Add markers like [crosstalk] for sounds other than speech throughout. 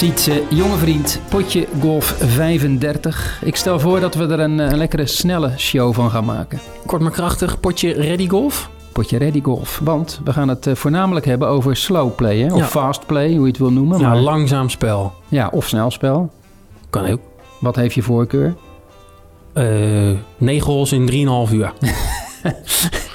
Ziet ze, jonge vriend, potje golf 35. Ik stel voor dat we er een, een lekkere snelle show van gaan maken. Kort maar krachtig, potje ready golf. Potje ready golf. Want we gaan het eh, voornamelijk hebben over slow play, hè? of Ja. fast play, hoe je het wil noemen. Ja, maar, langzaam spel. ja, of snelspel. Kan ook. Wat heeft je voorkeur? Eh 9 holes in 3,5 uur. [laughs]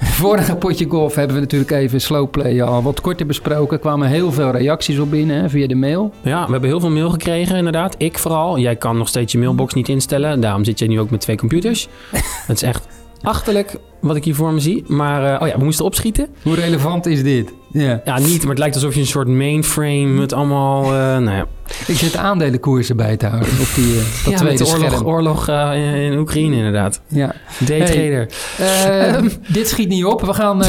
[laughs] Vorige potje golf hebben we natuurlijk even slow play al wat korter besproken. Er kwamen heel veel reacties op binnen hè, via de mail. Ja, we hebben heel veel mail gekregen inderdaad. Ik vooral. Jij kan nog steeds je mailbox niet instellen. Daarom zit je nu ook met twee computers. [laughs] Het is echt achterlijk wat ik hier voor me zie. Maar eh, oh ja, we moesten opschieten. Hoe relevant is dit? Ja. Ja, niet, maar het lijkt alsof je een soort mainframe met allemaal... eh nou ja, Ik zit aandelenkoersen bij te houden op die, eh, dat ja, met tweede de oorlog, scherm. oorlog eh, in, in Oekraïne inderdaad. Ja. Daytrader. Eh, dit schiet niet op. We gaan eh,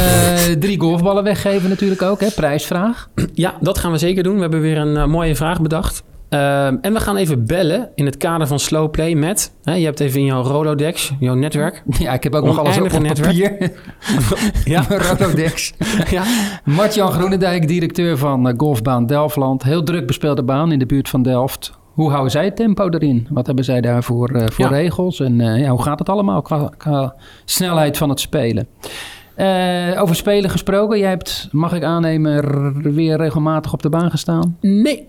drie golfballen weggeven natuurlijk ook. Hè? Prijsvraag. Ja, dat gaan we zeker doen. We hebben weer een mooie vraag bedacht. Ehm, en we gaan even bellen in het kader van slow play met... Hè, je hebt even in jouw Rolodex, jouw netwerk. [laughs] Ja, ik heb ook nog alles op, op papier. [laughs] Ja. [laughs] Rolodex. ja. Martjan Groenendijk, directeur van eh, Golfbaan Delftland. Heel druk bespeelde baan in de buurt van Delft. Hoe houden zij het tempo erin? Wat hebben zij daarvoor eh, voor Ja. regels? En eh, ja, hoe gaat het allemaal qua, qua snelheid van het spelen? Over spelen gesproken. Jij hebt, mag ik aannemen, weer regelmatig op de baan gestaan. Nee,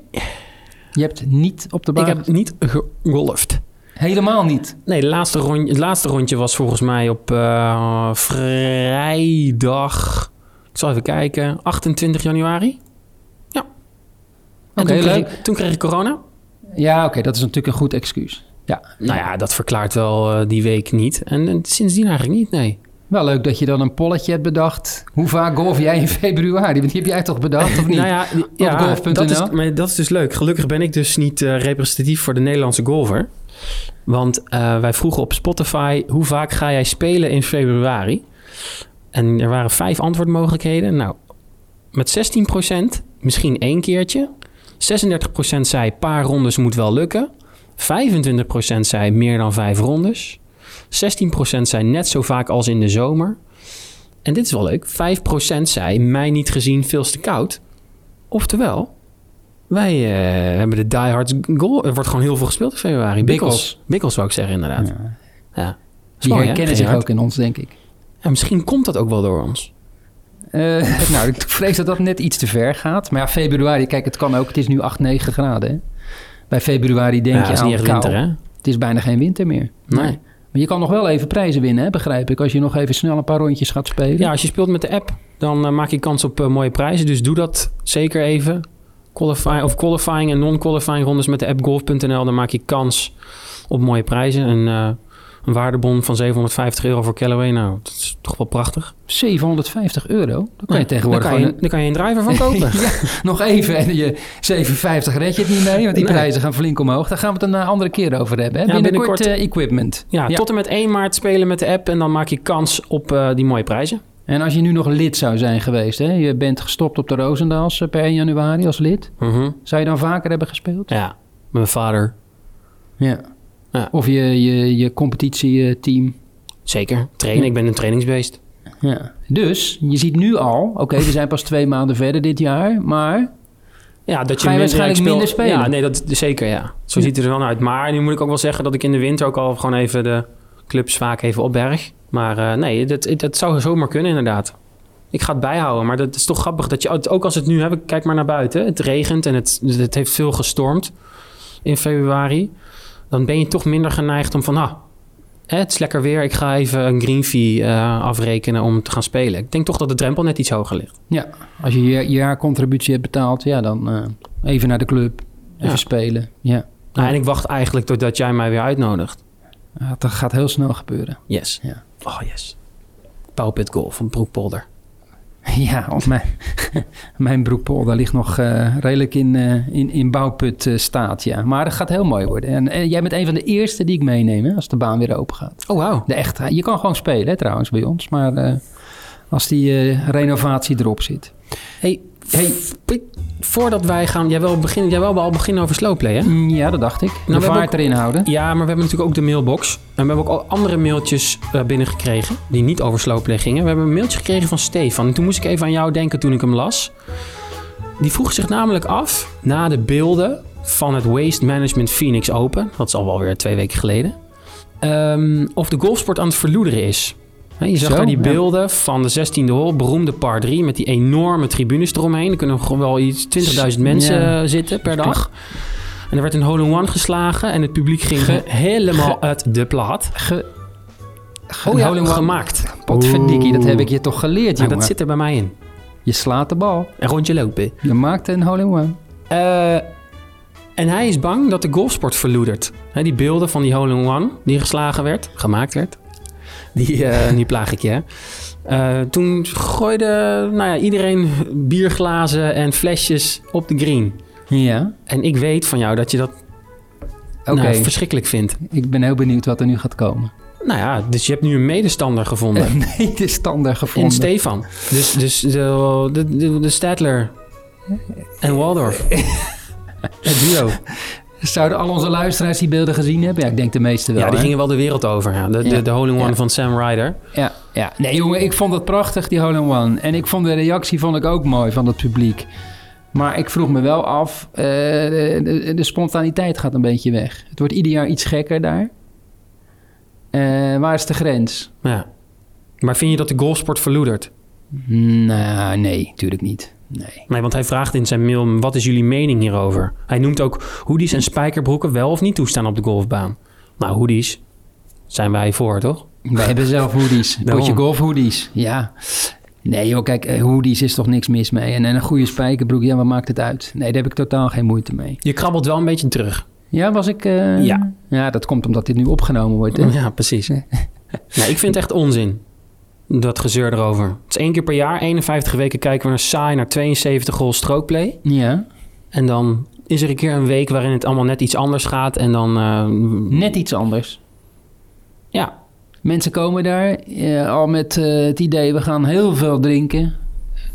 Je hebt niet op de baan ik heb niet gegolfd. Helemaal niet. Nee, de laatste het laatste rondje was volgens mij op eh, vrijdag... Ik zal even kijken. 28 januari. Ja. Oké, toen, kreeg leuk. ik, toen kreeg ik corona. Ja, oké, dat is natuurlijk een goed excuus. Ja, Nou ja, dat verklaart wel eh, die week niet. En, en sindsdien eigenlijk niet, nee. Wel leuk dat je dan een polletje hebt bedacht. Hoe vaak golf jij in februari? Die heb jij toch bedacht, of niet? Nou ja, ja golf.nl? dat, is, maar dat is dus leuk. Gelukkig ben ik dus niet eh, representatief voor de Nederlandse golfer. Want eh, wij vroegen op Spotify... hoe vaak ga jij spelen in februari? En er waren vijf antwoordmogelijkheden. Nou, met 16% misschien één keertje. 36% zei paar rondes moet wel lukken. 25% zei meer dan vijf rondes. 16% zei net zo vaak als in de zomer. En dit is wel leuk. 5% zei mij niet gezien veel te koud. Oftewel, wij eh, hebben de diehards goal. Er wordt gewoon heel veel gespeeld in februari. Bikkels. Bikkels. Zou ik zeggen inderdaad. Ja. Ja. Die mooi, herkennen zich ook in ons, denk ik. Ja, misschien komt dat ook wel door ons. Eh, [laughs] nou, ik vrees dat dat net iets te ver gaat. Maar ja, februari, kijk, het kan ook. Het is nu 8, 9 graden. Hè? Bij februari denk ja, je het is aan winter, hè? Het is bijna geen winter meer. Nee. Maar je kan nog wel even prijzen winnen, hè, begrijp ik. Als je nog even snel een paar rondjes gaat spelen. Ja, als je speelt met de app, dan eh, maak je kans op eh, mooie prijzen. Dus doe dat zeker even. Qualify, of qualifying en non-qualifying rondes met de app golf.nl. Dan maak je kans op mooie prijzen. Een, eh, een waardebon van 750 euro voor Callaway. Nou, dat is toch wel prachtig. 750 euro. Dan kan je Ja, tegenwoordig kan je, kan een driver van kopen. [laughs] Ja, nog even en je 750 red je het niet mee, want die Nee. prijzen gaan flink omhoog. Daar gaan we het een eh, andere keer over hebben. Hè? Ja, Binnenkort, binnenkort- eh, equipment. Ja, tot en met 1 maart spelen met de app. En dan maak je kans op eh, die mooie prijzen. En als je nu nog lid zou zijn geweest, hè? je bent gestopt op de Roosendaals per 1 januari als lid. Mhm. Zou je dan vaker hebben gespeeld? Ja, met mijn vader. Ja. Ja. Of je, je, je competitieteam. Zeker. Trainen. Ik ben een trainingsbeest. Ja. Dus je ziet nu al, oké, we [laughs] zijn pas twee maanden verder dit jaar, maar Ja, dat je Ga je minder- waarschijnlijk ik speel- minder spelen? Ja, nee, dat zeker, ja. Zo ziet het er dan uit. Maar nu moet ik ook wel zeggen dat ik in de winter ook al gewoon even de clubs vaak even opberg. Maar eh, nee, dat, dat zou zomaar kunnen inderdaad. Ik ga het bijhouden, maar dat is toch grappig dat je, ook als het nu, hè, kijk maar naar buiten, het regent en het, het heeft veel gestormd in februari. Dan ben je toch minder geneigd om van, ah, het is lekker weer, ik ga even een green fee eh, afrekenen om te gaan spelen. Ik denk toch dat de drempel net iets hoger ligt. ja, als je je jaarcontributie hebt betaald, ja, dan eh, even naar de club, even Ja. spelen. Ja. Nou, en ik wacht eigenlijk totdat jij mij weer uitnodigt. Ja, dat gaat heel snel gebeuren. Yes. Ja. Oh, yes. Pauwpit Golf van Broekpolder. [laughs] Ja, mijn, [laughs] mijn broekpolder ligt nog eh, redelijk in, eh, in, in bouwput eh, staat, ja. Maar het gaat heel mooi worden. En, en jij bent een van de eerste die ik meeneem, hè, als de baan weer open gaat. Oh, wauw. De echte, je kan gewoon spelen, hè, trouwens, bij ons. Maar als die renovatie erop zit. Hey, hey, voordat wij gaan... Jij wil, beginnen, jij wil al beginnen over slowplay, hè? Mm, Ja, dat dacht ik. De we hebben vaart ook- erin houden. Ja, maar we hebben natuurlijk ook de mailbox. En we hebben ook al andere mailtjes eh, binnengekregen... die niet over slowplay gingen. We hebben een mailtje gekregen van Stefan. En toen moest ik even aan jou denken toen ik hem las. Die vroeg zich namelijk af, na de beelden van het Waste Management Phoenix Open, dat is al wel weer twee weken geleden, ehm, of de golfsport aan het verloederen is. Je zag Zo, daar die ja. beelden van de 16e hole, beroemde par 3, met die enorme tribunes eromheen. Er kunnen gewoon wel iets 20.000 mensen Ja. eh, zitten per dag. En er werd een hole-in-one geslagen en het publiek ging Ge- helemaal uit de plaat. Ge, ge, Oh ja, hole in one. gemaakt. Potverdikkie, dat heb ik je toch geleerd, Nou, jongen. dat zit er bij mij in. Je slaat de bal. Een rondje lopen. Je maakt een hole in one. Eh, en hij is bang dat de golfsport verloedert. Die beelden van die hole-in-one die geslagen werd, gemaakt werd. Die, [laughs] nu plaag ik je. Eh, toen gooide nou ja, iedereen bierglazen en flesjes op de green. Ja, En ik weet van jou dat je dat oké. nou, verschrikkelijk vindt. ik ben heel benieuwd wat er nu gaat komen. Nou ja, dus je hebt nu een medestander gevonden. Een medestander In gevonden. Stefan. Dus, dus de, de, de, de Stadler en Waldorf. [laughs] Het duo. Zouden al onze luisteraars die beelden gezien hebben? Ja, ik denk de meeste wel. Ja, die hè? gingen wel de wereld over. Ja. De, Ja. de hole-in-one Ja. van Sam Ryder. Ja, ja. Nee, jongen, ik vond het prachtig, die hole in one. En ik vond de reactie vond ik ook mooi van het publiek. Maar ik vroeg me wel af, eh, de, de, de spontaniteit gaat een beetje weg. Het wordt ieder jaar iets gekker daar. Eh, waar is de grens? Ja. Maar vind je dat de golfsport verloedert? Nou, nee, natuurlijk niet. Nee. Nee, want hij vraagt in zijn mail... wat is jullie mening hierover? Hij noemt ook hoodies en spijkerbroeken... wel of niet toestaan op de golfbaan. Nou, hoodies zijn wij voor, toch? Wij hebben zelf hoodies. [laughs] Potje golf hoodies. Ja. Nee joh, kijk, eh, hoodies is toch niks mis mee. En, en een goede spijkerbroek, ja, wat maakt het uit? Nee, daar heb ik totaal geen moeite mee. Je krabbelt wel een beetje terug. Ja, was ik... eh, Ja. Ja, dat komt omdat dit nu opgenomen wordt. Hè? Ja, precies. [laughs] ja, ik vind het echt onzin. Dat gezeur erover. Het is één keer per jaar, 51 weken kijken we naar saai... naar 72 goal strookplay. Ja, En dan is er een keer een week waarin het allemaal net iets anders gaat. En dan, eh, net iets anders. ja, Mensen komen daar eh, al met eh, het idee, we gaan heel veel drinken.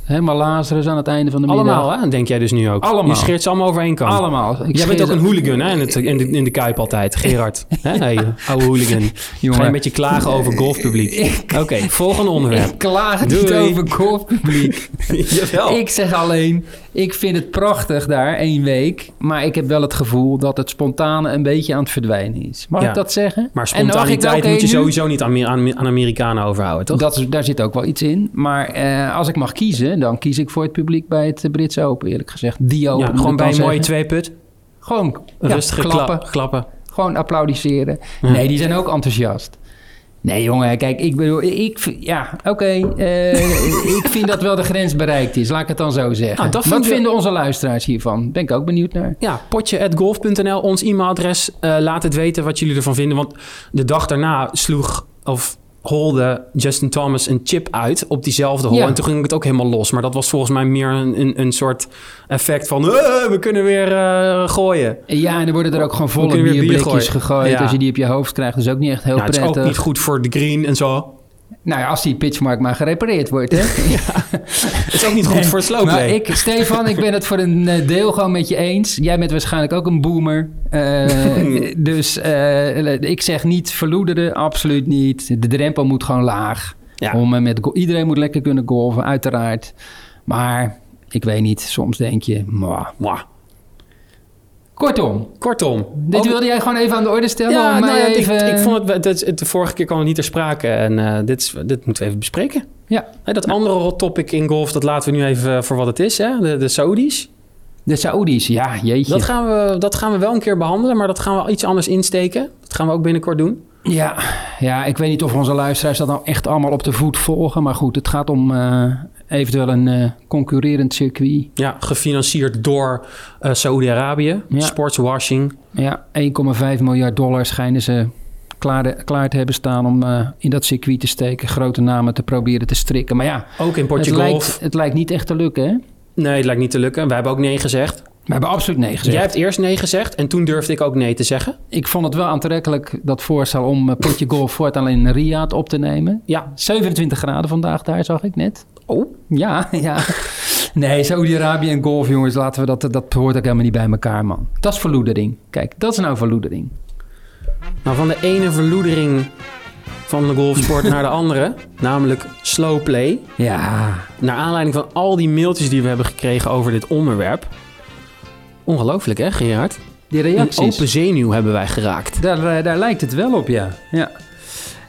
Helemaal Lazarus aan het einde van de middag. allemaal hè, denk jij dus nu ook. Allemaal. Je scheert ze allemaal over één kant. Allemaal. Ik Jij bent ook een hooligan hè, in, het, in, de, in de Kuip altijd. Gerard, [laughs] hè? Hey, oude hooligan. [laughs] Ga Jongen. je een beetje klagen over golfpubliek. [laughs] Oké, volgende onderwerp. Ik klaag niet over golfpubliek. Jawel. Ik zeg alleen, ik vind het prachtig daar, één week. Maar ik heb wel het gevoel dat het spontane een beetje aan het verdwijnen is. Mag Ja. ik dat zeggen? Maar spontaniteit moet je sowieso niet aan, aan, aan Amerikanen overhouden, toch? Dat daar zit ook wel iets in. Maar eh, als ik mag kiezen, dan kies ik voor het publiek bij het eh, Britse Open, eerlijk gezegd. Die Open, ja, gewoon bij een mooie tweeput. Gewoon ja, Rustige klappen. klappen. klappen. Gewoon applaudisseren. Nee, die zijn ook enthousiast. Nee, jongen, kijk, ik bedoel, ik, ja, oké, eh, ik vind dat wel de grens bereikt is, laat ik het dan zo zeggen. Nou, dat Wat vinden onze luisteraars hiervan? Ben ik ook benieuwd naar. Ja, potje.golf.nl, ons e-mailadres. Eh, laat het weten wat jullie ervan vinden. Want de dag daarna sloeg of holde Justin Thomas een chip uit op diezelfde hole. Ja. En toen ging het ook helemaal los. Maar dat was volgens mij meer een, een, een soort effect van... "Eh, we kunnen weer eh, gooien. Ja, en dan worden er ook gewoon volle bier bierblikjes gegooid. Ja. Als je die op je hoofd krijgt, is ook niet echt heel Ja, het is prettig. ook niet goed voor de green en zo. Nou ja, als die pitchmark maar gerepareerd wordt, hè. [laughs] Het is ook niet goed voor play. ik, Stefan, ik ben het voor een eh, deel gewoon met je eens. Jij bent waarschijnlijk ook een boomer. Eh, [laughs] dus eh, ik zeg niet verloederen, absoluut niet. De drempel moet gewoon laag. Ja. Om, met, iedereen moet lekker kunnen golven, uiteraard. Maar ik weet niet, soms denk je... mwah. Mwah. Kortom, Kortom. dit wilde jij gewoon even aan de orde stellen? Ja, nou ja, ik- even... ik, vond het, dat, de vorige keer kwam het niet ter sprake. En eh, dit, is, dit moeten we even bespreken. Ja, dat andere hot topic in golf, dat laten we nu even voor wat het is. Hè? De, de Saudis. de Saoedi's, ja, jeetje. Dat gaan, we, dat gaan we wel een keer behandelen, maar dat gaan we iets anders insteken. Dat gaan we ook binnenkort doen. Ja, ja, ik weet niet of onze luisteraars dat nou echt allemaal op de voet volgen. Maar goed, het gaat om eh, eventueel een eh, concurrerend circuit. Ja, gefinancierd door eh Saoedi-Arabië. Ja. Sportswashing. Ja, 1,5 miljard dollar schijnen ze klaar, klaar te hebben staan om eh, in dat circuit te steken. Grote namen te proberen te strikken. Maar ja, Ook in het potje lijkt, het lijkt niet echt te lukken, hè? Nee, het lijkt niet te lukken. Wij hebben ook nee gezegd. We hebben absoluut nee gezegd. Jij hebt eerst nee gezegd en toen durfde ik ook nee te zeggen. Ik vond het wel aantrekkelijk, dat voorstel om potje golf [laughs] voortaan in Riyadh op te nemen. Ja. 27 graden vandaag daar, zag ik net. Oh. Ja, [laughs] ja. Nee, Saudi-Arabië en golf, jongens, laten we dat, dat hoort ook helemaal niet bij elkaar, man. Dat is verloedering. Kijk, dat is nou verloedering. Nou, van de ene verloedering van de golfsport [laughs] naar de andere. Namelijk slow play. Ja, Naar aanleiding van al die mailtjes die we hebben gekregen over dit onderwerp. Ongelooflijk hè, Gerard? die Een reacties. open zenuw hebben wij geraakt. Daar, eh, daar lijkt het wel op, ja. ja.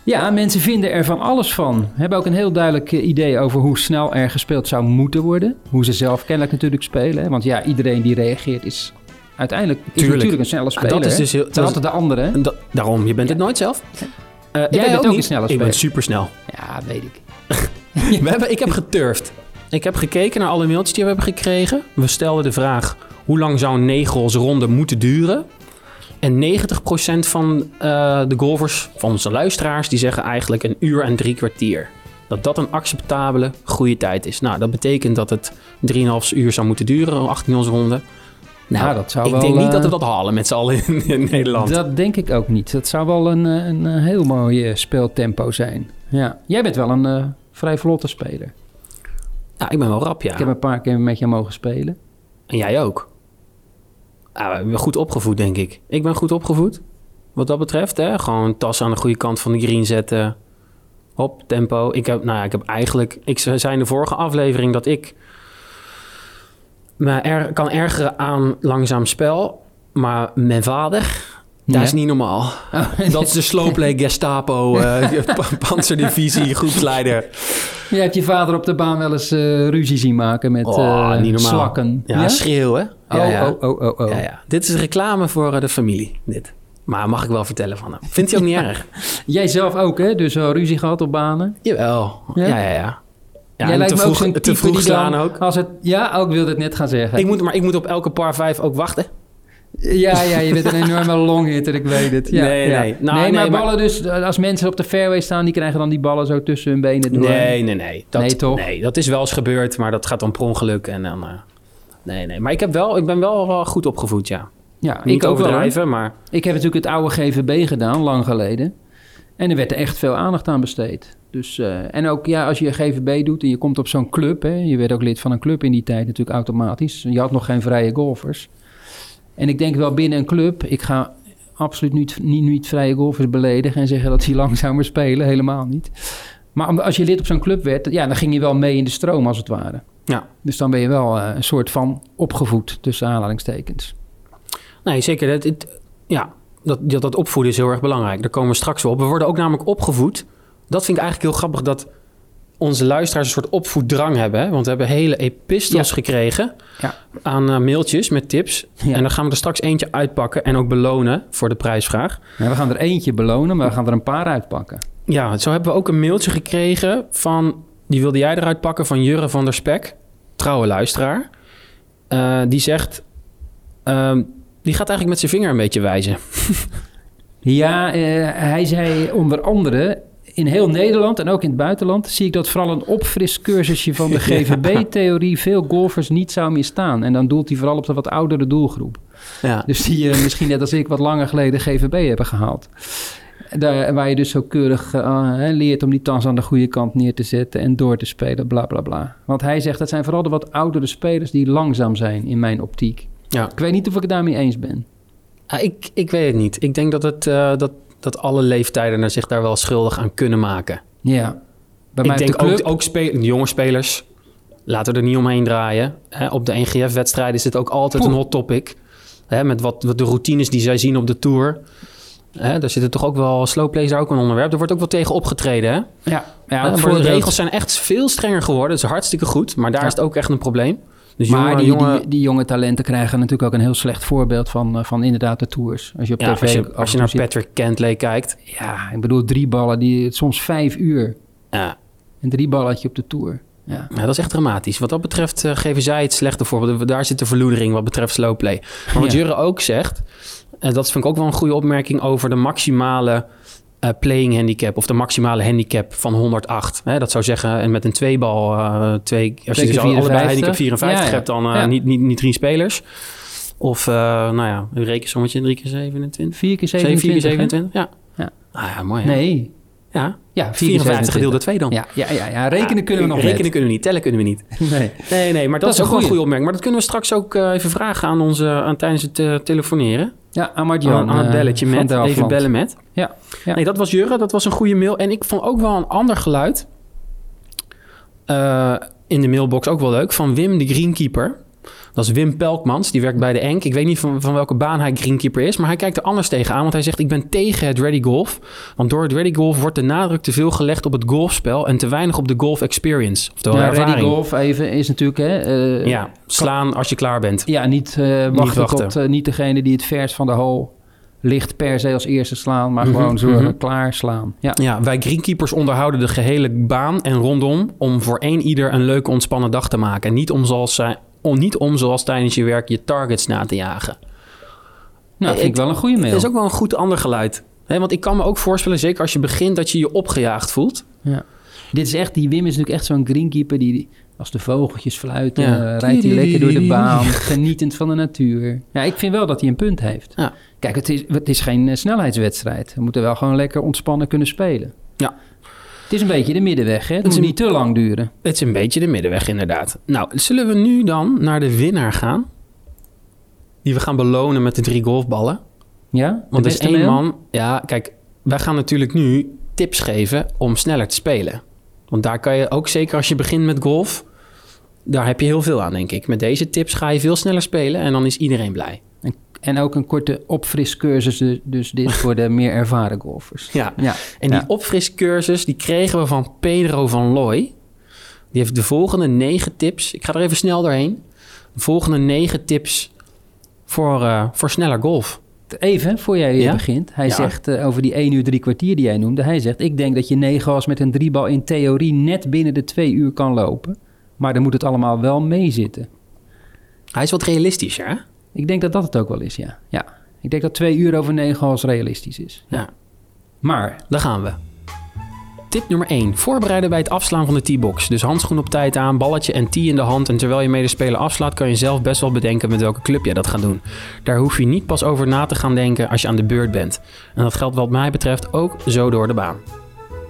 Ja, mensen vinden er van alles van. Hebben ook een heel duidelijk eh, idee over hoe snel er gespeeld zou moeten worden. Hoe ze zelf kennelijk natuurlijk spelen. Want ja, iedereen die reageert is uiteindelijk is Tuurlijk. natuurlijk een snelle speler. dat is dus heel- dat altijd de da- daarom, je bent het nooit zelf. Eh, Jij bent ook een niet. snelle Ik ben speler. super snel. Ja, weet ik. [laughs] We hebben, ik heb geturfd. Ik heb gekeken naar alle mailtjes die we hebben gekregen. We stelden de vraag: hoe lang zou een negelsronde moeten duren? En 90% van eh, de golfers, van onze luisteraars, die zeggen eigenlijk een uur en drie kwartier. Dat dat een acceptabele goede tijd is. Nou, dat betekent dat het 3,5 uur zou moeten duren, een 18 ronde. Nou, Ja, dat zou ik wel, denk niet eh, dat we dat halen met z'n allen in, in Nederland. Dat denk ik ook niet. Dat zou wel een, eh, een, eh, heel mooi eh, speeltempo zijn. Ja. Jij bent wel een eh, vrij vlotte speler. Ja, ik ben wel rap, ja. Ik heb een paar keer met je mogen spelen. En jij ook. Zijn goed opgevoed, denk ik. Ik ben goed opgevoed. Wat dat betreft, hè. Gewoon tas aan de goede kant van de green zetten. Hop, tempo. Ik heb, nou ja, ik heb eigenlijk... Ik zei in de vorige aflevering dat ik... me er, kan ergeren aan langzaam spel. Maar mijn vader... Dat Ja. is niet normaal. [laughs] Dat is de slowplay Gestapo, [laughs] eh panzerdivisie, groepsleider. Je hebt je vader op de baan wel eens eh, ruzie zien maken met Oh, eh, normaal. slakken. Ja, schreeuwen. Ja, oh, ja. oh, oh, oh, oh. Ja, ja. Dit is reclame voor de familie, dit. Maar mag ik wel vertellen van hem. Vindt hij ook niet erg? Jij zelf ook, hè? Dus ruzie gehad op banen. Jawel. Ja? Ja, ja, ja. ja. Jij lijkt te me ook vroeg, zo'n te vroeg slaan dan, ook. Als het, ja, ook wilde het net gaan zeggen. Ik moet, maar ik moet op elke par 5 ook wachten. Ja, ja, je bent een enorme longhitter, ik weet het. Ja, Nee, ja. nee. Nou, nee, maar nee, maar- ballen dus, als mensen op de fairway staan, die krijgen dan die ballen zo tussen hun benen door. Nee, nee, nee. Dat, Nee, toch? Nee, dat is wel eens gebeurd, maar dat gaat dan per ongeluk. En dan, eh, nee, nee. Maar ik, heb wel, ik ben wel, wel goed opgevoed, ja. Ja, Niet ik ook wel. maar... Ik heb natuurlijk het oude GVB gedaan, lang geleden. En er werd er echt veel aandacht aan besteed. Dus, eh, en ook ja, als je GVB doet en je komt op zo'n club... Hè, je werd ook lid van een club in die tijd natuurlijk automatisch. Je had nog geen vrije golfers. En ik denk wel binnen een club... ik ga absoluut niet, niet, niet vrije golfers beledigen... en zeggen dat die langzamer spelen, helemaal niet. Maar als je lid op zo'n club werd... ja, dan ging je wel mee in de stroom als het ware. Ja. Dus dan ben je wel eh, een soort van opgevoed, tussen aanhalingstekens. Nee, zeker. Dat, het- ja, dat, dat, dat opvoeden is heel erg belangrijk. Daar komen we straks wel op. We worden ook namelijk opgevoed. Dat vind ik eigenlijk heel grappig dat onze luisteraars een soort opvoeddrang hebben. Hè? Want we hebben hele epistels Ja. gekregen Ja. aan eh, mailtjes met tips. Ja. En dan gaan we er straks eentje uitpakken en ook belonen voor de prijsvraag. We gaan er eentje belonen, maar we gaan er een paar uitpakken. Ja, zo hebben we ook een mailtje gekregen van... Die wilde jij eruit pakken van Jurre van der Spek. Trouwe luisteraar. Eh, die zegt... ehm, die gaat eigenlijk met zijn vinger een beetje wijzen. [laughs] Ja, eh, hij zei onder andere... In heel Nederland en ook in het buitenland zie ik dat vooral een opfriscursusje van de [laughs] GVB-theorie veel golfers niet zou misstaan. En dan doelt hij vooral op de wat oudere doelgroep. Ja. Dus die eh, misschien net als ik wat langer geleden GVB hebben gehaald. Daar, waar je dus zo keurig eh, hè, leert om die tas aan de goede kant neer te zetten en door te spelen, bla bla bla. Want hij zegt dat zijn vooral de wat oudere spelers die langzaam zijn in mijn optiek. ja. Ik weet niet of ik het daarmee eens ben. Ah, ik, ik weet het niet. Ik denk dat, het, eh, dat, dat alle leeftijden er zich daar wel schuldig aan kunnen maken. Ja. Bij mij ik denk de club, ook, ook spe- jonge spelers, laten we er niet omheen draaien. Hè, op de NGF-wedstrijden is dit ook altijd Poeh. een hot topic. Hè, met wat, wat de routines die zij zien op de Tour. Hè, daar zitten toch ook wel... Slowplay is daar ook een onderwerp. Er wordt ook wel tegen opgetreden, hè? Ja, maar de regels zijn echt veel strenger geworden. Dat is hartstikke goed. Maar daar Ja. is het ook echt een probleem. Dus Maar jonge, die, jonge, die, die jonge talenten krijgen natuurlijk ook een heel slecht voorbeeld van, eh, van inderdaad de tours. Als je op ja, tv als je, als naar ziet- Patrick Kentley kijkt... Ja, ik bedoel drie ballen, die, soms vijf uur. Ja, En drie balletje op de tour. Ja. Ja, dat is echt dramatisch. Wat dat betreft eh, geven zij het slechte voorbeeld. Daar zit de verloedering wat betreft slowplay. Maar wat Ja. Jurre ook zegt... en dat vind ik ook wel een goede opmerking... over de maximale eh, playing handicap... of de maximale handicap van 108. Hè, dat zou zeggen, en met een tweebal... eh twee, als je dus allebei 54. handicap 54 Ja, ja. hebt... dan eh, Ja. niet, niet, niet drie spelers. Of, nou ja, een rekensommetje, 3 keer 27. Vier keer 7, 4 27. keer hè? 27, ja. Ja. Ah ja, mooi hè? Nee. Ja, Ja, 54 gedeeld door 2 dan. Ja, ja, ja, ja, rekenen kunnen we nog Rekenen kunnen we niet, tellen kunnen we niet. [laughs] Nee. Nee, nee, maar dat, Dat is ook een wel een goeie. goede opmerking. Maar dat kunnen we straks ook even vragen aan onze, aan, tijdens het telefoneren. Ja, Amartjan. aan, aan het eh, belletje met. Even bellen met. Ja, ja. Nee, dat was Jurre. Dat was een goede mail. En ik vond ook wel een ander geluid. eh, in de mailbox ook wel leuk. Van Wim, de greenkeeper. Dat is Wim Pelkmans. Die werkt bij de Enk. Ik weet niet van, van welke baan hij greenkeeper is. Maar hij kijkt er anders tegenaan. Want hij zegt, ik ben tegen het ready golf. Want door het ready golf wordt de nadruk te veel gelegd op het golfspel. En te weinig op de golf experience. Oftewel Ja, ervaring. ready golf even is natuurlijk... Hè, eh, Ja, slaan als je klaar bent. Ja, niet, eh, wachten, wachten. tot eh, niet degene die het verst van de hole ligt per se als eerste slaan, maar Mhm, gewoon zorgen mhm. klaar slaan. Ja. Ja, wij greenkeepers onderhouden de gehele baan en rondom om voor één ieder een leuke ontspannen dag te maken. En niet om zoals, zij- om, niet om zoals tijdens je werk je targets na te jagen. Nou, vind ik wel een goede mail. Dat is ook wel een goed ander geluid. Want ik kan me ook voorstellen, zeker als je begint, dat je je opgejaagd voelt. Ja. Dit is echt, die Wim is natuurlijk echt zo'n greenkeeper die als de vogeltjes fluiten, Ja. eh, rijdt hij lekker door de baan, genietend van de natuur. Ja, ik vind wel dat hij een punt heeft. Ja. Kijk, het is, het is geen eh, snelheidswedstrijd. We moeten wel gewoon lekker ontspannen kunnen spelen. Ja. Het is een beetje de middenweg, hè? Het is moet een- niet te lang duren. Het is een beetje de middenweg, inderdaad. Nou, zullen we nu dan naar de winnaar gaan? Die we gaan belonen met de drie golfballen. Ja? Want er is één man. Ja, kijk, wij gaan natuurlijk nu tips geven om sneller te spelen. Want daar kan je ook zeker als je begint met golf. Daar heb je heel veel aan, denk ik. Met deze tips ga je veel sneller spelen en dan is iedereen blij. En, ook een korte opfriscursus, dus, dus dit voor de meer ervaren golfers. Ja. Ja, En die ja. opfriscursus die kregen we van Pedro van Looy. Die heeft de volgende negen tips. Ik ga er even snel doorheen. De volgende negen tips voor, eh, voor sneller golf. Even, voor jij Ja? begint. Hij Ja. zegt eh, over die 1 uur drie kwartier die jij noemde. Hij zegt, ik denk dat je negen als met een driebal in theorie net binnen de twee uur kan lopen. Maar dan moet het allemaal wel meezitten. Hij is wat realistischer, hè? Ik denk dat dat het ook wel is, ja. ja. Ik denk dat twee uur over negen als realistisch is. Ja. Maar, Daar gaan we. Tip nummer 1. Voorbereiden bij het afslaan van de tee-box. Dus handschoen op tijd aan, balletje en tee in de hand. En terwijl je medespeler afslaat, kan je zelf best wel bedenken met welke club jij dat gaat doen. Daar hoef je niet pas over na te gaan denken als je aan de beurt bent. En dat geldt wat mij betreft ook zo door de baan.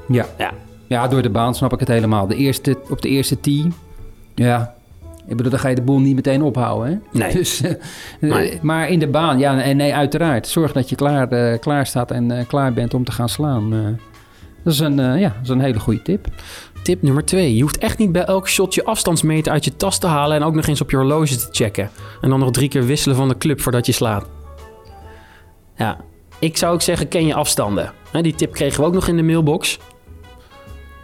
ja. Ja. Ja, door de baan snap ik het helemaal. De eerste, op de eerste tee, ja... Ik bedoel, dan ga je de boel niet meteen ophouden, hè? Nee. [laughs] Dus, eh, Nee. eh, Maar in de baan, ja, en nee, uiteraard. Zorg dat je klaar, eh, klaar staat en klaar bent om te gaan slaan. dat, is een, ja, dat is een hele goede tip. Tip nummer 2. Je hoeft echt niet bij elk shot je afstandsmeter uit je tas te halen en ook nog eens op je horloge te checken. En dan nog drie keer wisselen van de club voordat je slaat. Ja, ik zou ook zeggen, ken je afstanden. Hè, Die tip kregen we ook nog in de mailbox.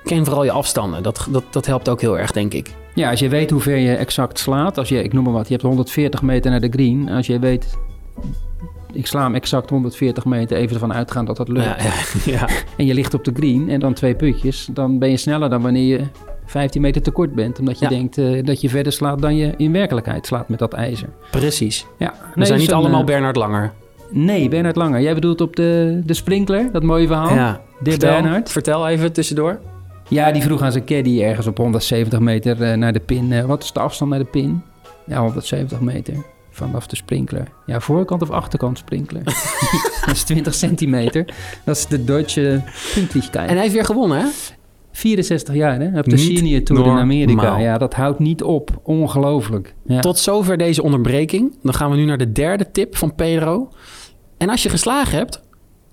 Ken vooral je afstanden. Dat, dat, dat helpt ook heel erg, denk ik. Ja, als je weet hoe ver je exact slaat. Als je, ik noem maar wat, je hebt 140 meter naar de green. Als je weet, ik sla hem exact 140 meter, even ervan uitgaan dat dat lukt. Ja, ja, [laughs] ja. En je ligt op de green en dan twee putjes. Dan ben je sneller dan wanneer je 15 meter te kort bent. Omdat je denkt eh, dat je verder slaat dan je in werkelijkheid slaat met dat ijzer. precies. Ja, We zijn dus niet een, allemaal eh, Bernard Langer. Nee, Bernhard Langer. Jij bedoelt op de, de sprinkler, dat mooie verhaal? ja. De Vertel, Bernhard? vertel even tussendoor. Ja, die vroeg aan zijn caddy ergens op 170 meter eh, naar de pin. eh, wat is de afstand naar de pin? Ja, 170 meter vanaf de sprinkler. Ja, voorkant of achterkant sprinkler? [laughs] dat is 20 centimeter. Dat is de Deutsche Pünktlichkeit. En hij heeft weer gewonnen, hè? 64 jaar, hè? Op de Niet Senior Tour in Amerika. normaal. Ja, dat houdt niet op. Ongelooflijk. Ja. Tot zover deze onderbreking. Dan gaan we nu naar de derde tip van Pedro. En als je geslagen hebt,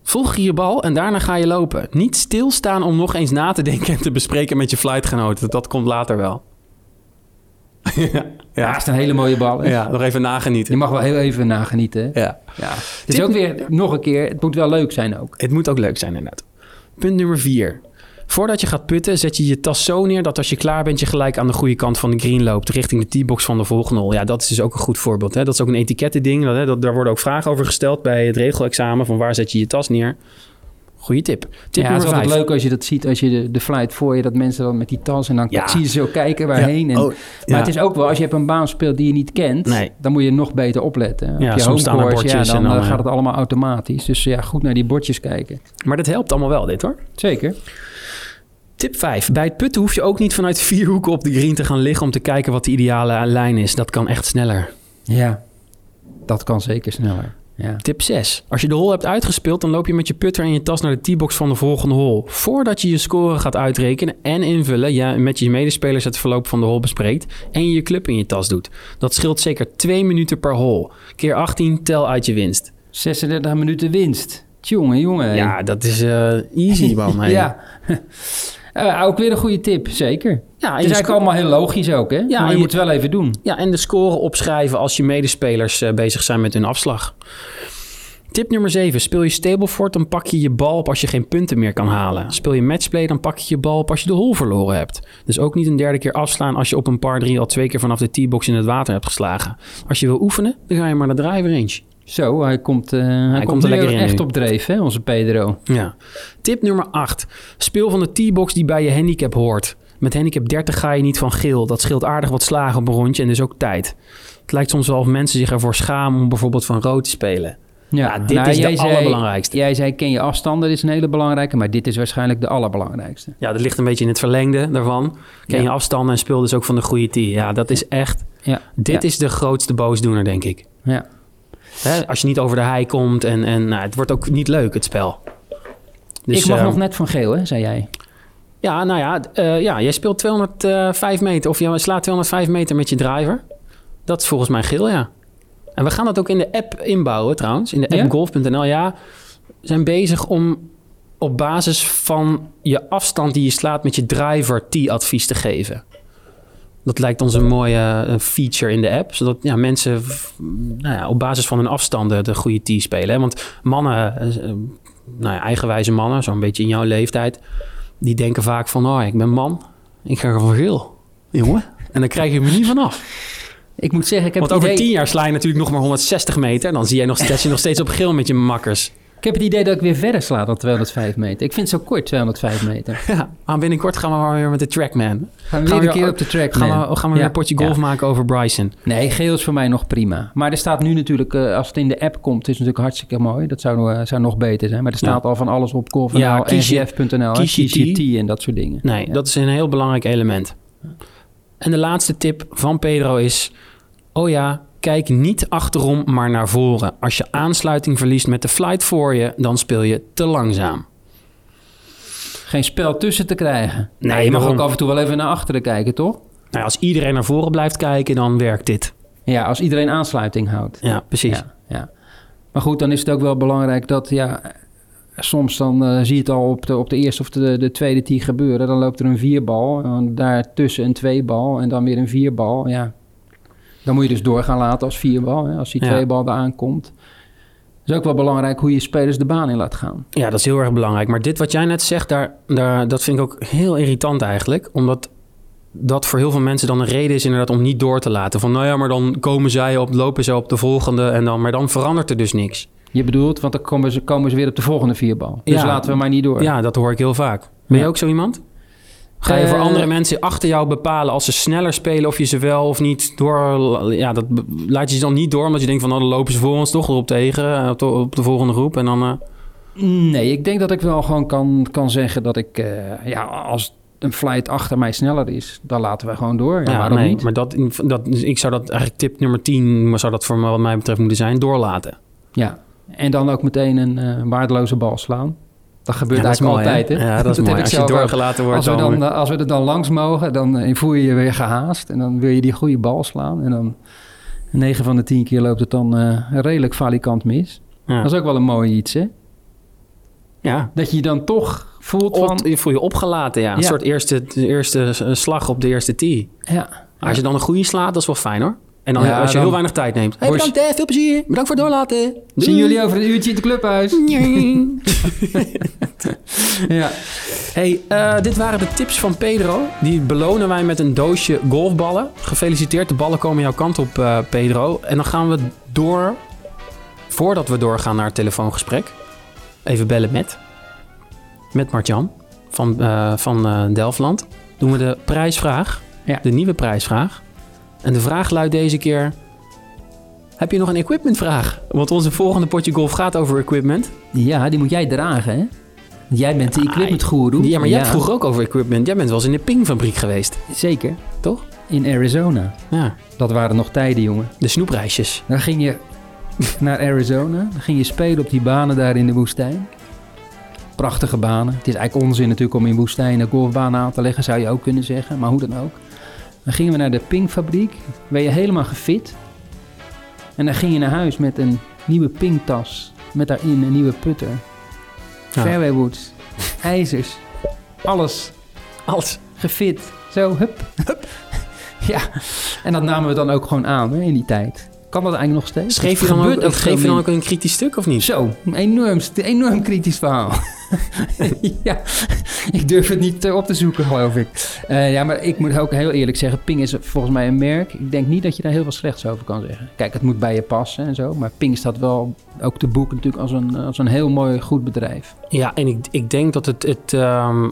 volg je je bal en daarna ga je lopen. Niet stilstaan om nog eens na te denken en te bespreken met je flightgenoten. Dat komt later wel. [laughs] ja, Ja, het is een hele mooie bal. hè? ja, nog even Je nagenieten. mag wel heel even nagenieten. hè? Ja. Ja. Het is Tip- ook weer, nog een keer, het moet wel leuk zijn ook. Het moet ook leuk zijn inderdaad. Punt nummer vier. Voordat je gaat putten, zet je je tas zo neer dat als je klaar bent, je gelijk aan de goede kant van de green loopt, richting de teebox van de volgende hole. Ja, dat is dus ook een goed voorbeeld. Hè? Dat is ook een etikettending. Dat, hè? dat, daar worden ook vragen over gesteld bij het regelexamen, van waar zet je je tas neer. Goeie tip. Tip ja, het is altijd vijf. leuk als je dat ziet, als je de, de flight voor je, dat mensen dan met die tas en dan Ja. zie je ze zo kijken waarheen. Ja. En, Oh, maar het is ook wel, als je op een baan speelt die je niet kent, Nee. dan moet je nog beter opletten. Op Ja, je soms staan er bordjes dan, en dan, eh, gaat eh, het allemaal automatisch. Dus ja, goed naar die bordjes kijken. Maar dat helpt allemaal wel, dit hoor. Zeker. Tip 5. Bij het putten hoef je ook niet vanuit vier hoeken op de green te gaan liggen om te kijken wat de ideale lijn is. Dat kan echt sneller. Ja, dat kan zeker sneller. Ja. Tip 6. Als je de hole hebt uitgespeeld, dan loop je met je putter en je tas naar de teebox van de volgende hole. Voordat je je score gaat uitrekenen en invullen, ja, met je medespelers het verloop van de hole bespreekt en je je club in je tas doet. Dat scheelt zeker 2 minuten per hole. Keer 18, tel uit je winst. 36 minuten winst. Tjonge, jongen. Ja, dat is eh, easy, man. [laughs] Ja. Eh, ook weer een goede tip, zeker. ja, Het is eigenlijk allemaal heel logisch ook, hè? Ja, maar je, je- moet het wel even doen. ja, en de score opschrijven als je medespelers eh, bezig zijn met hun afslag. Tip nummer 7. Speel je Stableford, dan pak je je bal op als je geen punten meer kan halen. Speel je matchplay, dan pak je je bal op als je de hole verloren hebt. Dus ook niet een derde keer afslaan als je op een par 3 al twee keer vanaf de teebox in het water hebt geslagen. Als je wil oefenen, dan ga je maar naar de driver range. Zo, hij komt, eh, hij komt, komt er er lekker echt nu. op dreef, hè, onze Pedro. Ja. Tip nummer 8. Speel van de teebox die bij je handicap hoort. Met handicap 30 ga je niet van geel. Dat scheelt aardig wat slagen op een rondje en dus ook tijd. Het lijkt soms wel of mensen zich ervoor schamen om bijvoorbeeld van rood te spelen. Ja, dit nou, is de zei- allerbelangrijkste. Jij zei, ken je afstanden, dat is een hele belangrijke, maar dit is waarschijnlijk de allerbelangrijkste. Ja, dat ligt een beetje in het verlengde daarvan. Ken Ja. je afstanden en speel dus ook van de goede tee. Ja, dat is echt... Ja, Dit ja, is de grootste boosdoener, denk ik. Ja. Hè, als je niet over de hei komt en, en nou, het wordt ook niet leuk, het spel. Dus, ik mag eh, nog net van geel, hè, zei jij. Ja, nou ja, eh, ja jij speelt 205 meter of je slaat 205 meter met je driver. Dat is volgens mij geel, ja. En we gaan dat ook in de app inbouwen trouwens. In de app Ja? golf.nl. Ja, we zijn bezig om op basis van je afstand die je slaat met je driver T-advies te geven. Dat lijkt ons een mooie eh, feature in de app. Zodat ja, mensen nou ja, op basis van hun afstanden de goede T spelen. Hè? Want mannen, eh, eh, nou ja, eigenwijze mannen, zo'n beetje in jouw leeftijd... die denken vaak van, oh, ik ben man, ik ga van geel. Jongen. En dan krijg je me niet vanaf. Ik moet zeggen, ik heb, Want het over idee, tien jaar sla je natuurlijk nog maar 160 meter. En dan zie jij nog, [laughs] sta je nog steeds op geel met je makkers. Ik heb het idee dat ik weer verder sla dan 205 meter. Ik vind het zo kort, 205 meter. [laughs] Ja, maar binnenkort gaan we maar weer met de Trackman. Gaan we weer we een keer op de track, Gaan we, gaan we weer Ja, een potje ja. golf maken over Bryson. Nee, geel is voor mij nog prima. Maar er staat nu natuurlijk, eh, als het in de app komt, is het natuurlijk hartstikke mooi. Dat zou, eh, zou nog beter zijn. Maar er staat Ja. al van alles op golf.nl, Ja, ngf.nl. T en dat soort dingen. Nee, dat is een heel belangrijk element. En de laatste tip van Pedro is... Oh ja, kijk niet achterom, maar naar voren. Als je aansluiting verliest met de flight voor je... dan speel je te langzaam. Geen spel tussen te krijgen. Nee, Nee, je mag daarom. ook af en toe wel even naar achteren kijken, toch? Nou, als iedereen naar voren blijft kijken, dan werkt dit. Ja, als iedereen aansluiting houdt. Ja, precies. Ja, ja. Maar goed, dan is het ook wel belangrijk dat, ja, soms dan eh, zie je het al op de, op de eerste of de, de tweede tee gebeuren. Dan loopt er een vierbal, en daartussen een tweebal en dan weer een vierbal. Ja, dan moet je dus doorgaan laten als vierbal, hè, als die Ja. tweebal eraan komt. Het is ook wel belangrijk hoe je spelers de baan in laat gaan. Ja, dat is heel erg belangrijk. Maar dit wat jij net zegt, daar, daar, dat vind ik ook heel irritant eigenlijk. Omdat dat voor heel veel mensen dan een reden is inderdaad om niet door te laten. Van nou ja, maar dan komen zij op, lopen ze op de volgende en dan, maar dan verandert er dus niks. Je bedoelt, want dan komen ze, komen ze weer op de volgende vierbal. Dus Ja. laten we maar niet door. Ja, dat hoor ik heel vaak. Ben je ook zo iemand? Ga je voor Eh, andere mensen achter jou bepalen als ze sneller spelen of je ze wel of niet door... Ja, dat laat je ze dan niet door omdat je denkt van nou, dan lopen ze voor ons toch erop tegen eh, op de, op de volgende groep en dan... eh, Nee, ik denk dat ik wel gewoon kan, kan zeggen dat ik, ja, als een flight achter mij sneller is, dan laten we gewoon door. Ja, ja, waarom nee, niet? maar dat, dat, dus ik zou dat eigenlijk tip nummer 10, maar zou dat voor me, wat mij betreft moeten zijn, doorlaten. Ja, en dan ook meteen een waardeloze bal slaan. Dat gebeurt Ja, dat is eigenlijk mooi, altijd, hè? Ja, dat is [laughs] Als je doorgelaten wordt, Als we, dan... dan, eh, als we er dan langs mogen, dan eh, voel je je weer gehaast. En dan wil je die goede bal slaan. En dan 9 van de 10 keer loopt het dan eh, redelijk valikant mis. ja. Dat is ook wel een mooi iets, hè? ja. Dat je je dan toch voelt van... Op, je voel je opgelaten, ja. Een soort eerste, eerste slag op de eerste tee. Ja, Als je dan een goede slaat, dat is wel fijn hoor. En dan Ja, als je dan- heel weinig tijd neemt. Hey, bedankt hè, veel plezier. Bedankt voor het doorlaten. Zien jullie over een uurtje in het clubhuis? [laughs] ja. Hey, eh, dit waren de tips van Pedro. Die belonen wij met een doosje golfballen. Gefeliciteerd, de ballen komen jouw kant op, eh, Pedro. En dan gaan we door, voordat we doorgaan naar het telefoongesprek, even bellen met, met Martjan van, eh, van eh, Delftland. Doen we de prijsvraag, Ja. de nieuwe prijsvraag. En de vraag luidt deze keer, heb je nog een equipmentvraag? Want onze volgende potje golf gaat over equipment. ja, die moet jij dragen, hè? Jij bent de equipment guru. Ja, maar jij hebt vroeger ook over equipment. Jij bent wel eens in de pingfabriek geweest, Zeker, toch? in Arizona. Ja, Dat waren nog tijden, jongen. de snoepreisjes. Dan ging je naar Arizona. Dan ging je spelen op die banen daar in de woestijn. Prachtige banen. Het is eigenlijk onzin natuurlijk om in woestijnen golfbanen aan te leggen, zou je ook kunnen zeggen. Maar hoe dan ook. Dan gingen we naar de pingfabriek. Ben je helemaal gefit. En dan ging je naar huis met een nieuwe pingtas met daarin een nieuwe putter. Ja. Fairway woods, ijzers, alles Alles. gefit. Zo, hup, hup. [laughs] Ja, en dat namen we dan ook gewoon aan hè, in die tijd. Kan dat eigenlijk nog steeds? Schreef je dan ook, schreef je dan ook een kritisch stuk of niet? Zo, een enorm, enorm kritisch verhaal. [laughs] ja, ik durf het niet eh, op te zoeken, geloof ik. Eh, ja, maar ik moet ook heel eerlijk zeggen, Ping is volgens mij een merk. Ik denk niet dat je daar heel veel slechts over kan zeggen. Kijk, het moet bij je passen en zo. Maar Ping staat wel ook te boeken natuurlijk als een, als een heel mooi, goed bedrijf. Ja, en ik, ik denk dat het... het ehm,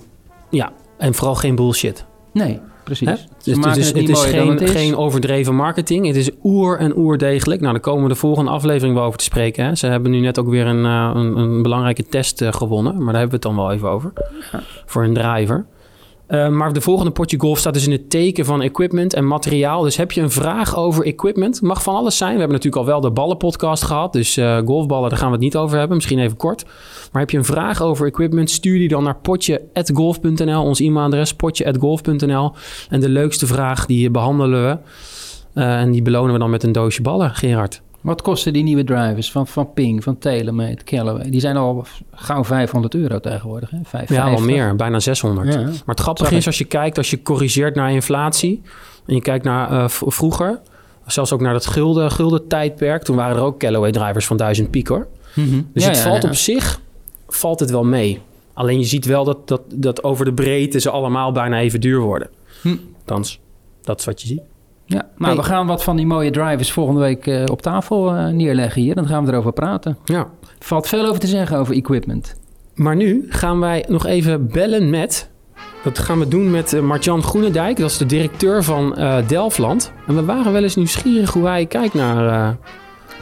ja, en vooral geen bullshit. Nee, precies. Hè? Dus het is, het het is, geen, het is. geen overdreven marketing. Het is oer en oerdegelijk. Nou, daar komen we de volgende aflevering wel over te spreken. Hè. Ze hebben nu net ook weer een, eh, een, een belangrijke test eh, gewonnen. Maar daar hebben we het dan wel even over. Voor een driver. Eh, maar de volgende potje golf staat dus in het teken van equipment en materiaal. Dus heb je een vraag over equipment? Mag van alles zijn. We hebben natuurlijk al wel de ballenpodcast gehad. Dus eh, golfballen, daar gaan we het niet over hebben. Misschien even kort. Maar heb je een vraag over equipment? Stuur die dan naar potje.golf.nl. Ons e-mailadres potje.golf.nl. En de leukste vraag die behandelen we. Eh, en die belonen we dan met een doosje ballen, Gerard. Wat kosten die nieuwe drivers van, van Ping, van TaylorMade, Callaway? Die zijn al gauw 500 euro tegenwoordig, hè? 550. Ja, wel meer. Bijna 600. Ja. Maar het grappige is, als je kijkt, als je corrigeert naar inflatie... en je kijkt naar eh, vroeger... zelfs ook naar dat gulden, gulden tijdperk... toen waren er ook Callaway drivers van 1000 piek, hoor. Mhm. Dus Ja, het ja, valt op zich valt het wel mee. Alleen je ziet wel dat, dat, dat over de breedte... ze allemaal bijna even duur worden. Hm. Althans, dat is wat je ziet. Ja, maar Hey. we gaan wat van die mooie drivers volgende week eh, op tafel eh, neerleggen hier. Dan gaan we erover praten. Ja. Er valt veel over te zeggen over equipment. Maar nu gaan wij nog even bellen met... Dat gaan we doen met eh, Martjan Groenendijk. Dat is de directeur van Delftland. En we waren wel eens nieuwsgierig hoe hij kijkt naar,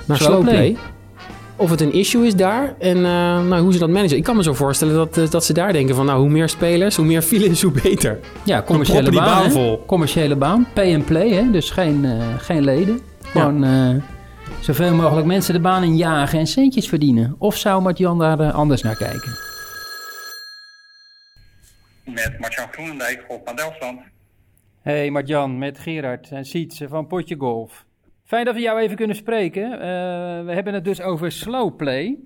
naar Slowplay. slowplay. Of het een issue is daar en eh, nou, hoe ze dat managen. Ik kan me zo voorstellen dat, eh, dat ze daar denken van... nou, hoe meer spelers, hoe meer files, [laughs] hoe beter. Ja, commerciële baan. baan vol. Commerciële baan. Pay and play, hè? dus geen, eh, geen leden. Gewoon eh, zoveel mogelijk mensen de baan in jagen en centjes verdienen. Of zou Martjan daar anders naar kijken? met Martjan Groenendijk, Golf van Delftland. Hey Martjan, met Gerard en Sietse van Potje Golf. Fijn dat we jou even kunnen spreken. Eh, we hebben het dus over slowplay.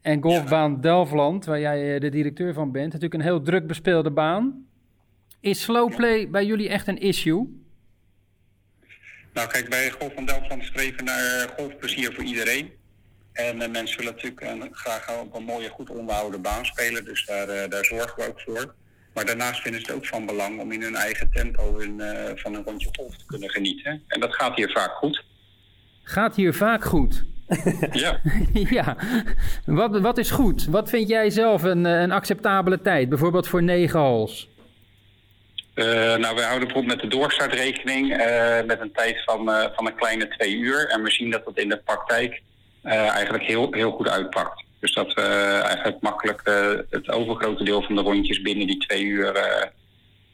En golfbaan Delftland, waar jij eh, de directeur van bent. Natuurlijk een heel druk bespeelde baan. Is slowplay bij jullie echt een issue? Nou kijk, bij Golf van Delftland streven naar golfplezier voor iedereen. En eh, mensen willen natuurlijk graag op een mooie, goed onderhouden baan spelen. Dus daar, daar zorgen we ook voor. Maar daarnaast vinden ze het ook van belang om in hun eigen tempo hun, eh, van een rondje golf te kunnen genieten. En dat gaat hier vaak goed. Gaat hier vaak goed. [laughs] [laughs] Ja. ja, wat, wat is goed? Wat vind jij zelf een, eh, een acceptabele tijd? Bijvoorbeeld voor negen holes. Eh, nou, wij houden bijvoorbeeld met de doorstartrekening eh, met een tijd van, van een kleine twee uur. En we zien dat dat in de praktijk eigenlijk heel, heel goed uitpakt. Dus dat we eigenlijk makkelijk eh, het overgrote deel van de rondjes binnen die twee uur eh,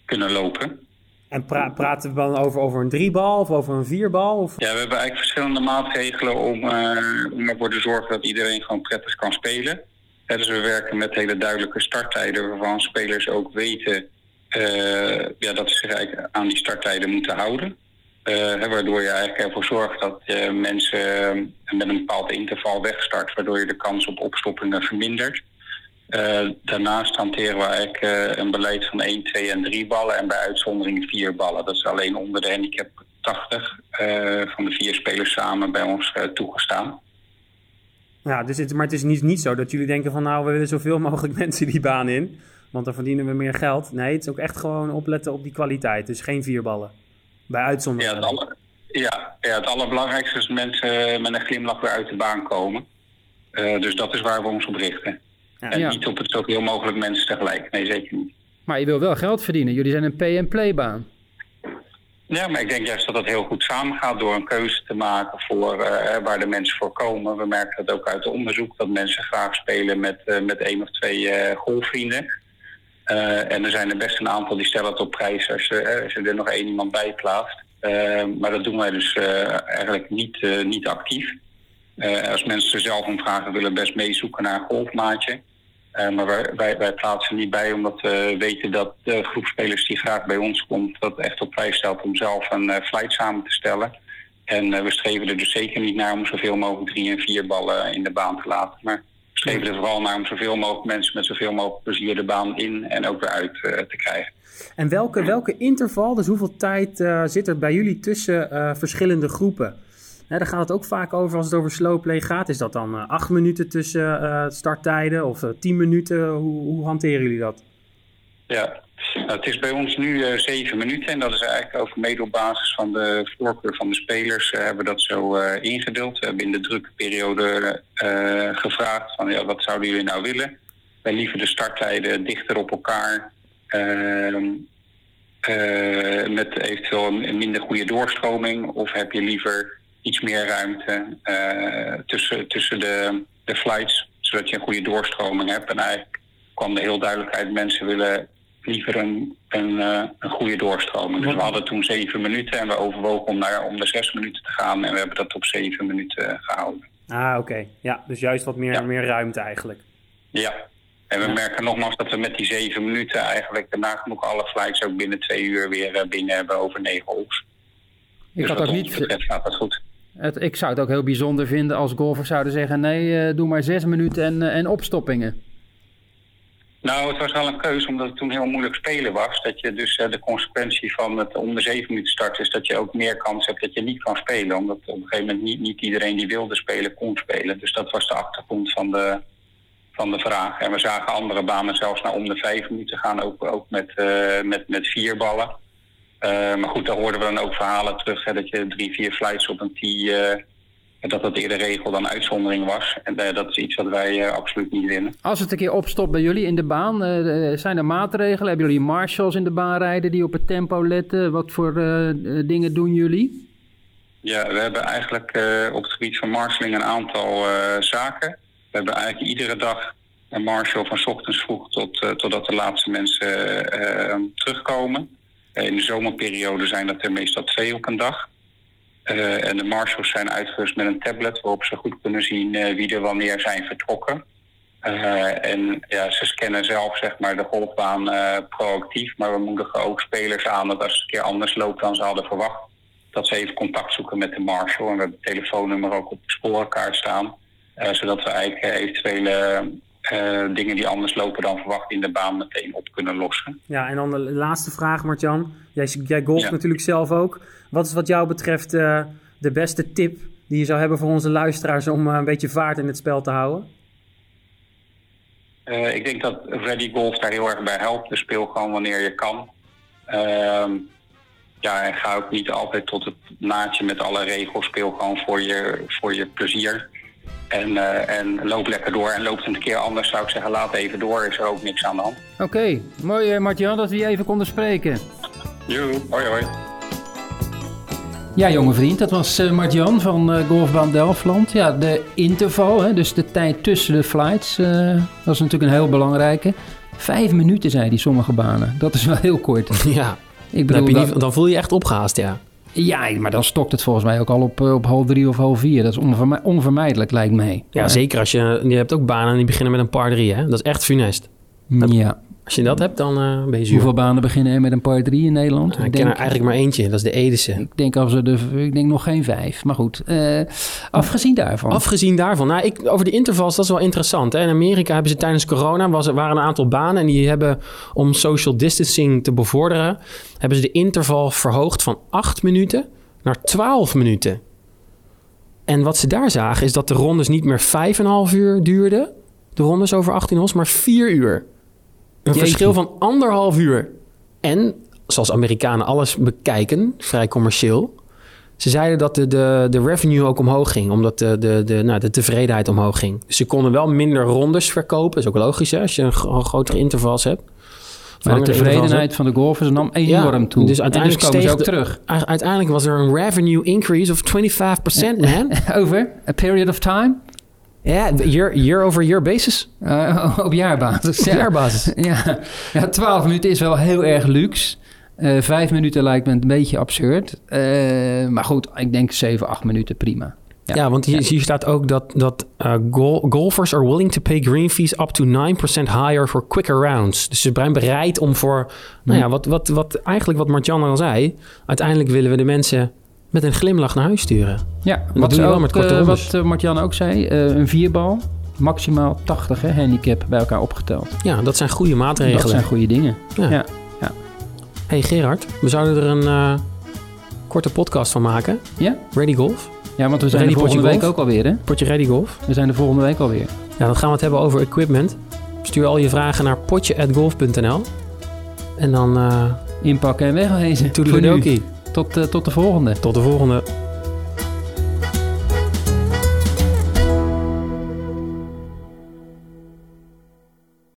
kunnen lopen. En pra- praten we dan over, over een driebal of over een vierbal? Of... Ja, we hebben eigenlijk verschillende maatregelen om, eh, om ervoor te zorgen dat iedereen gewoon prettig kan spelen. Dus we werken met hele duidelijke starttijden waarvan spelers ook weten eh, ja, dat ze zich eigenlijk aan die starttijden moeten houden. Eh, waardoor je eigenlijk ervoor zorgt dat eh, mensen eh, met een bepaald interval wegstart, waardoor je de kans op opstoppingen vermindert. Eh, daarnaast hanteren we eigenlijk een beleid van 1, 2 en 3 ballen en bij uitzondering 4 ballen. Dat is alleen onder de handicap 80 eh, van de vier spelers samen bij ons toegestaan. Ja, dus het, maar het is niet, niet zo dat jullie denken van nou, we willen zoveel [laughs] mogelijk mensen die baan in. Want dan verdienen we meer geld. Nee, het is ook echt gewoon opletten op die kwaliteit. Dus geen vierballen. Bij Ja, uitzondering. het, aller- ja, ja, het allerbelangrijkste is dat mensen met een glimlach weer uit de baan komen. Eh, dus dat is waar we ons op richten. Ja. En Ja. niet op het zoveel mogelijk mensen tegelijk. Nee, zeker niet. Maar je wil wel geld verdienen. Jullie zijn een pay-and-play baan. Ja, maar ik denk juist dat dat heel goed samengaat door een keuze te maken voor eh, waar de mensen voor komen. We merken dat ook uit onderzoek dat mensen graag spelen met, eh, met één of twee eh, golfvrienden. Eh, en er zijn er best een aantal die stellen het op prijs als je, eh, als er nog één iemand bij plaatst. Eh, maar dat doen wij dus eigenlijk niet, niet actief. Als mensen zelf om vragen, willen best meezoeken naar een golfmaatje. Maar wij, wij, wij plaatsen niet bij omdat we weten dat de groep spelers die graag bij ons komt, dat echt op prijs stelt om zelf een flight samen te stellen. En we streven er dus zeker niet naar om zoveel mogelijk drie en vier ballen in de baan te laten. Maar streven er vooral naar om zoveel mogelijk mensen met zoveel mogelijk plezier de baan in en ook weer uit te krijgen. En welke, welke interval, dus hoeveel tijd zit er bij jullie tussen verschillende groepen? daar gaat het ook vaak over als het over slowplay gaat. Is dat dan acht minuten tussen starttijden of tien minuten? Hoe, hoe hanteren jullie dat? Ja, nou, het is bij ons nu uh, zeven minuten en dat is eigenlijk ook mede op basis van de voorkeur van de spelers uh, hebben we dat zo uh, ingedeeld. We hebben in de drukke periode gevraagd van ja, wat zouden jullie nou willen? Wij liever de starttijden dichter op elkaar ehm, met eventueel een minder goede doorstroming of heb je liever iets meer ruimte tussen, tussen de, de flights zodat je een goede doorstroming hebt en eigenlijk kwam er heel duidelijk uit mensen willen liever een, een, uh, een goede doorstroming. Dus we hadden toen zeven minuten en we overwogen om naar om de zes minuten te gaan. En we hebben dat op zeven minuten gehouden. Ah, oké. Ja, dus juist wat meer, meer ruimte eigenlijk. Ja. En we merken nogmaals dat we met die zeven minuten eigenlijk daarna genoeg alle flights ook binnen twee uur weer uh, binnen hebben over negen holes. Ik dus had ook niet. Betreft gaat dat goed. Het, ik zou het ook heel bijzonder vinden als golfers zouden zeggen: nee, uh, doe maar zes minuten en, en opstoppingen. Nou, het was wel een keuze omdat het toen heel moeilijk spelen was. Dat je dus uh, de consequentie van het om de zeven minuten starten is dat je ook meer kans hebt dat je niet kan spelen. Omdat op een gegeven moment niet, niet iedereen die wilde spelen kon spelen. Dus dat was de achtergrond van de, van de vraag. En we zagen andere banen zelfs naar om de vijf minuten gaan, ook, ook met, uh, met, met vier ballen. Uh, maar goed, daar hoorden we dan ook verhalen terug hè, dat je drie, vier flights op een tee dat dat eerder regel dan uitzondering was. En uh, dat is iets wat wij uh, absoluut niet willen. Als het een keer opstopt bij jullie in de baan, uh, zijn er maatregelen? Hebben jullie marshals in de baan rijden die op het tempo letten? Wat voor dingen doen jullie? Ja, we hebben eigenlijk op het gebied van marshalling een aantal zaken. We hebben eigenlijk iedere dag een marshal van ochtends vroeg tot, totdat de laatste mensen terugkomen. in de zomerperiode zijn dat er meestal twee op een dag. Uh, en de marshals zijn uitgerust met een tablet waarop ze goed kunnen zien uh, wie er wanneer zijn vertrokken. Uh, en ja, ze scannen zelf zeg maar, de golfbaan proactief, maar we moedigen ook spelers aan dat als het een keer anders loopt dan ze hadden verwacht, dat ze even contact zoeken met de marshal. En we hebben het telefoonnummer ook op de sporenkaart staan, zodat we eigenlijk eventuele dingen die anders lopen dan verwacht in de baan meteen op kunnen lossen. Ja, en dan de laatste vraag, Martjan. Jij, jij golft ja. natuurlijk zelf ook. Wat is wat jou betreft uh, de beste tip die je zou hebben voor onze luisteraars om uh, een beetje vaart in het spel te houden? Uh, ik denk dat Ready Golf daar heel erg bij helpt. Dus speel gewoon wanneer je kan. Ehm, ja, en ga ook niet altijd tot het naadje met alle regels. Speel gewoon voor je, voor je plezier. En, en loop lekker door. En loopt het een keer anders, zou ik zeggen, laat even door. Is er ook niks aan de hand. Oké, okay. mooi Martjan dat we je even konden spreken. Jo, hoi hoi. Ja, jonge vriend, dat was uh, Martjan van uh, Golfbaan Delftland. Ja, de interval, hè, dus de tijd tussen de flights, uh, dat is natuurlijk een heel belangrijke. Vijf minuten, zei die sommige banen. Dat is wel heel kort. [laughs] Ja, ik bedoel, dan, niet, dan voel je je echt opgehaast, ja. Ja, maar dan stokt het volgens mij ook al op, op hal 3 of hal 4. Dat is onvermijdelijk, onvermijdelijk lijkt mij. Ja, zeker als je... Je hebt ook banen die beginnen met een par 3, hè. Dat is echt funest. Ja. Als je dat hebt, dan uh, ben je zuur. Hoeveel banen beginnen er met een par 3 in Nederland? ik, ik ken er eigenlijk maar eentje, dat is de Edese. Ik denk, als er de, ik denk nog geen vijf, maar goed. Uh, afgezien daarvan. Afgezien daarvan. Nou, ik, over de intervals, dat is wel interessant. Hè? In Amerika hebben ze tijdens corona, was, waren een aantal banen... en die hebben, om social distancing te bevorderen... hebben ze de interval verhoogd van 8 minuten naar 12 minuten. En wat ze daar zagen, is dat de rondes niet meer 5,5 uur duurden... de rondes over 18 holes, maar 4 uur. Een Jeetje. verschil van anderhalf uur. En, zoals Amerikanen alles bekijken, vrij commercieel... Ze zeiden dat de, de, de revenue ook omhoog ging, omdat de, de, de, nou, de tevredenheid omhoog ging. Dus ze konden wel minder rondes verkopen. Dat is ook logisch hè, als je een, grotere intervals hebt. Maar de tevredenheid van de golfers nam enorm ja, toe. Dus uiteindelijk dus komen ze ook de, terug. Uiteindelijk was er een revenue increase of 25%, man. [laughs] Over a period of time? Ja, year, year over year basis. Uh, [laughs] op jaarbasis. Ja. jaarbasis. [laughs] Ja. ja, 12 minuten is wel heel erg luxe. Uh, vijf minuten lijkt me een beetje absurd. Uh, maar goed, ik denk 7, 8 minuten prima. Ja, ja want hier, hier, staat ook dat, dat gol golfers are willing to pay green fees up to 9% higher for quicker rounds. Dus ze zijn bereid om voor, nou ja, wat, wat, wat eigenlijk wat Martjan al zei. Uiteindelijk willen we de mensen met een glimlach naar huis sturen. Ja, dat wat, ook, met korte eh, wat eh, Martjan ook zei, eh, een vierbal, maximaal 80 hè, handicap bij elkaar opgeteld. Ja, dat zijn goede Dat maatregelen. zijn goede dingen. Ja. Ja. hey Gerard, we zouden er een korte podcast van maken. Ja? Ready Golf. Ja, want we zijn Ready de volgende week golf? ook alweer, hè? Potje Ready Golf. We zijn de volgende week alweer. Ja, dan gaan we het hebben over equipment. Stuur al je vragen naar potje.golf.nl. En dan uh, Inpakken en wegwezen. Toedeledokie. Tot, eh, tot de volgende. Tot de volgende.